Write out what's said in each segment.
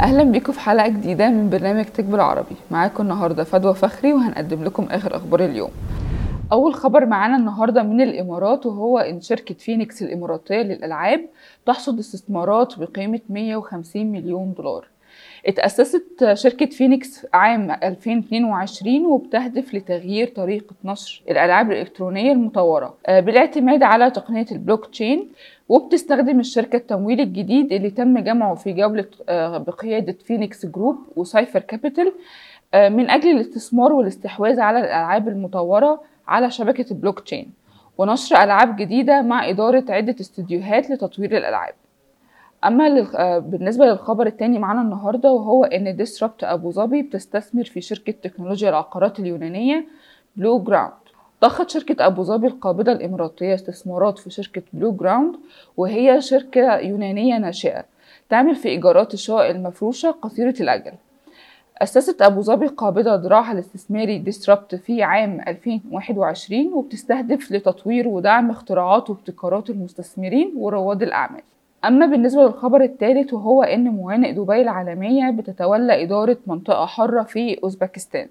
أهلا بيكم في حلقة جديدة من برنامج تك بالعربي. معاكم النهارده فدوى فخري وهنقدم لكم آخر أخبار اليوم. أول خبر معانا النهارده من الإمارات وهو إن شركة فينيكس الإماراتية للألعاب تحصد استثمارات بقيمة 150 مليون دولار. اتأسست شركة فينيكس عام 2022 وبتهدف لتغيير طريقة نشر الألعاب الإلكترونية المطورة بالاعتماد على تقنية البلوك تشين وبتستخدم الشركة التمويل الجديد اللي تم جمعه في جولة بقيادة فينيكس جروب وسايفر كابيتال من أجل الاستثمار والاستحواذ على الألعاب المطورة على شبكة البلوك تشين ونشر ألعاب جديدة مع إدارة عدة استديوهات لتطوير الألعاب. أما بالنسبة للخبر التاني معانا النهارده وهو إن ديسربت أبو ظبي بتستثمر في شركة تكنولوجيا العقارات اليونانية بلو جراوند ضخت شركة أبو ظبي القابضة الإماراتية استثمارات في شركة بلو جراوند وهي شركة يونانية ناشئة تعمل في إيجارات الشقق المفروشة قصيرة الأجل. أسست أبو ظبي قابضة ذراعها الاستثماري ديسربت في عام 2021 وبتستهدف لتطوير ودعم اختراعات وابتكارات المستثمرين ورواد الأعمال. أما بالنسبة للخبر الثالث وهو إن موانئ دبي العالمية بتتولى إدارة منطقة حرة في أوزبكستان.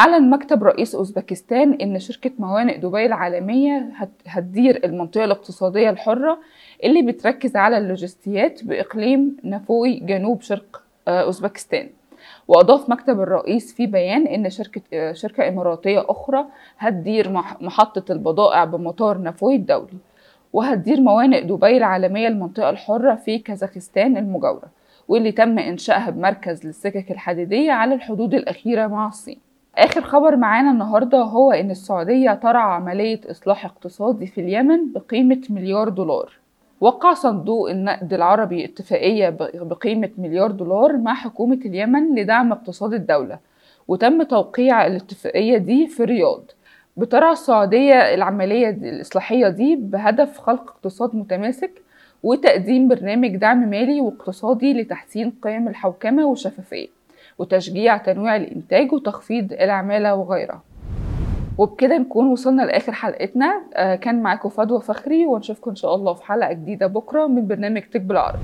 أعلن مكتب رئيس أوزبكستان إن شركة موانئ دبي العالمية هتدير المنطقة الاقتصادية الحرة اللي بتركز على اللوجستيات بإقليم نافوي جنوب شرق أوزبكستان. وأضاف مكتب الرئيس في بيان إن شركة شركة إماراتية أخرى هتدير محطة البضائع بمطار نافوي الدولي. وهتدير موانئ دبي العالمية المنطقة الحرة في كازاخستان المجاورة واللي تم إنشائها بمركز للسكك الحديدية على الحدود الأخيرة مع الصين. آخر خبر معانا النهاردة هو إن السعودية ترعى عملية إصلاح اقتصادي في اليمن بقيمة مليار دولار. وقع صندوق النقد العربي اتفاقية بقيمة مليار دولار مع حكومة اليمن لدعم اقتصاد الدولة وتم توقيع الاتفاقية دي في الرياض. بترعى السعودية العملية الإصلاحية دي بهدف خلق اقتصاد متماسك وتقديم برنامج دعم مالي واقتصادي لتحسين قيم الحوكمة والشفافية وتشجيع تنويع الإنتاج وتخفيض العمالة وغيرها. وبكده نكون وصلنا لآخر حلقتنا. كان معاكم فدوى فخري ونشوفكم إن شاء الله في حلقة جديدة بكرة من برنامج تك بالعربي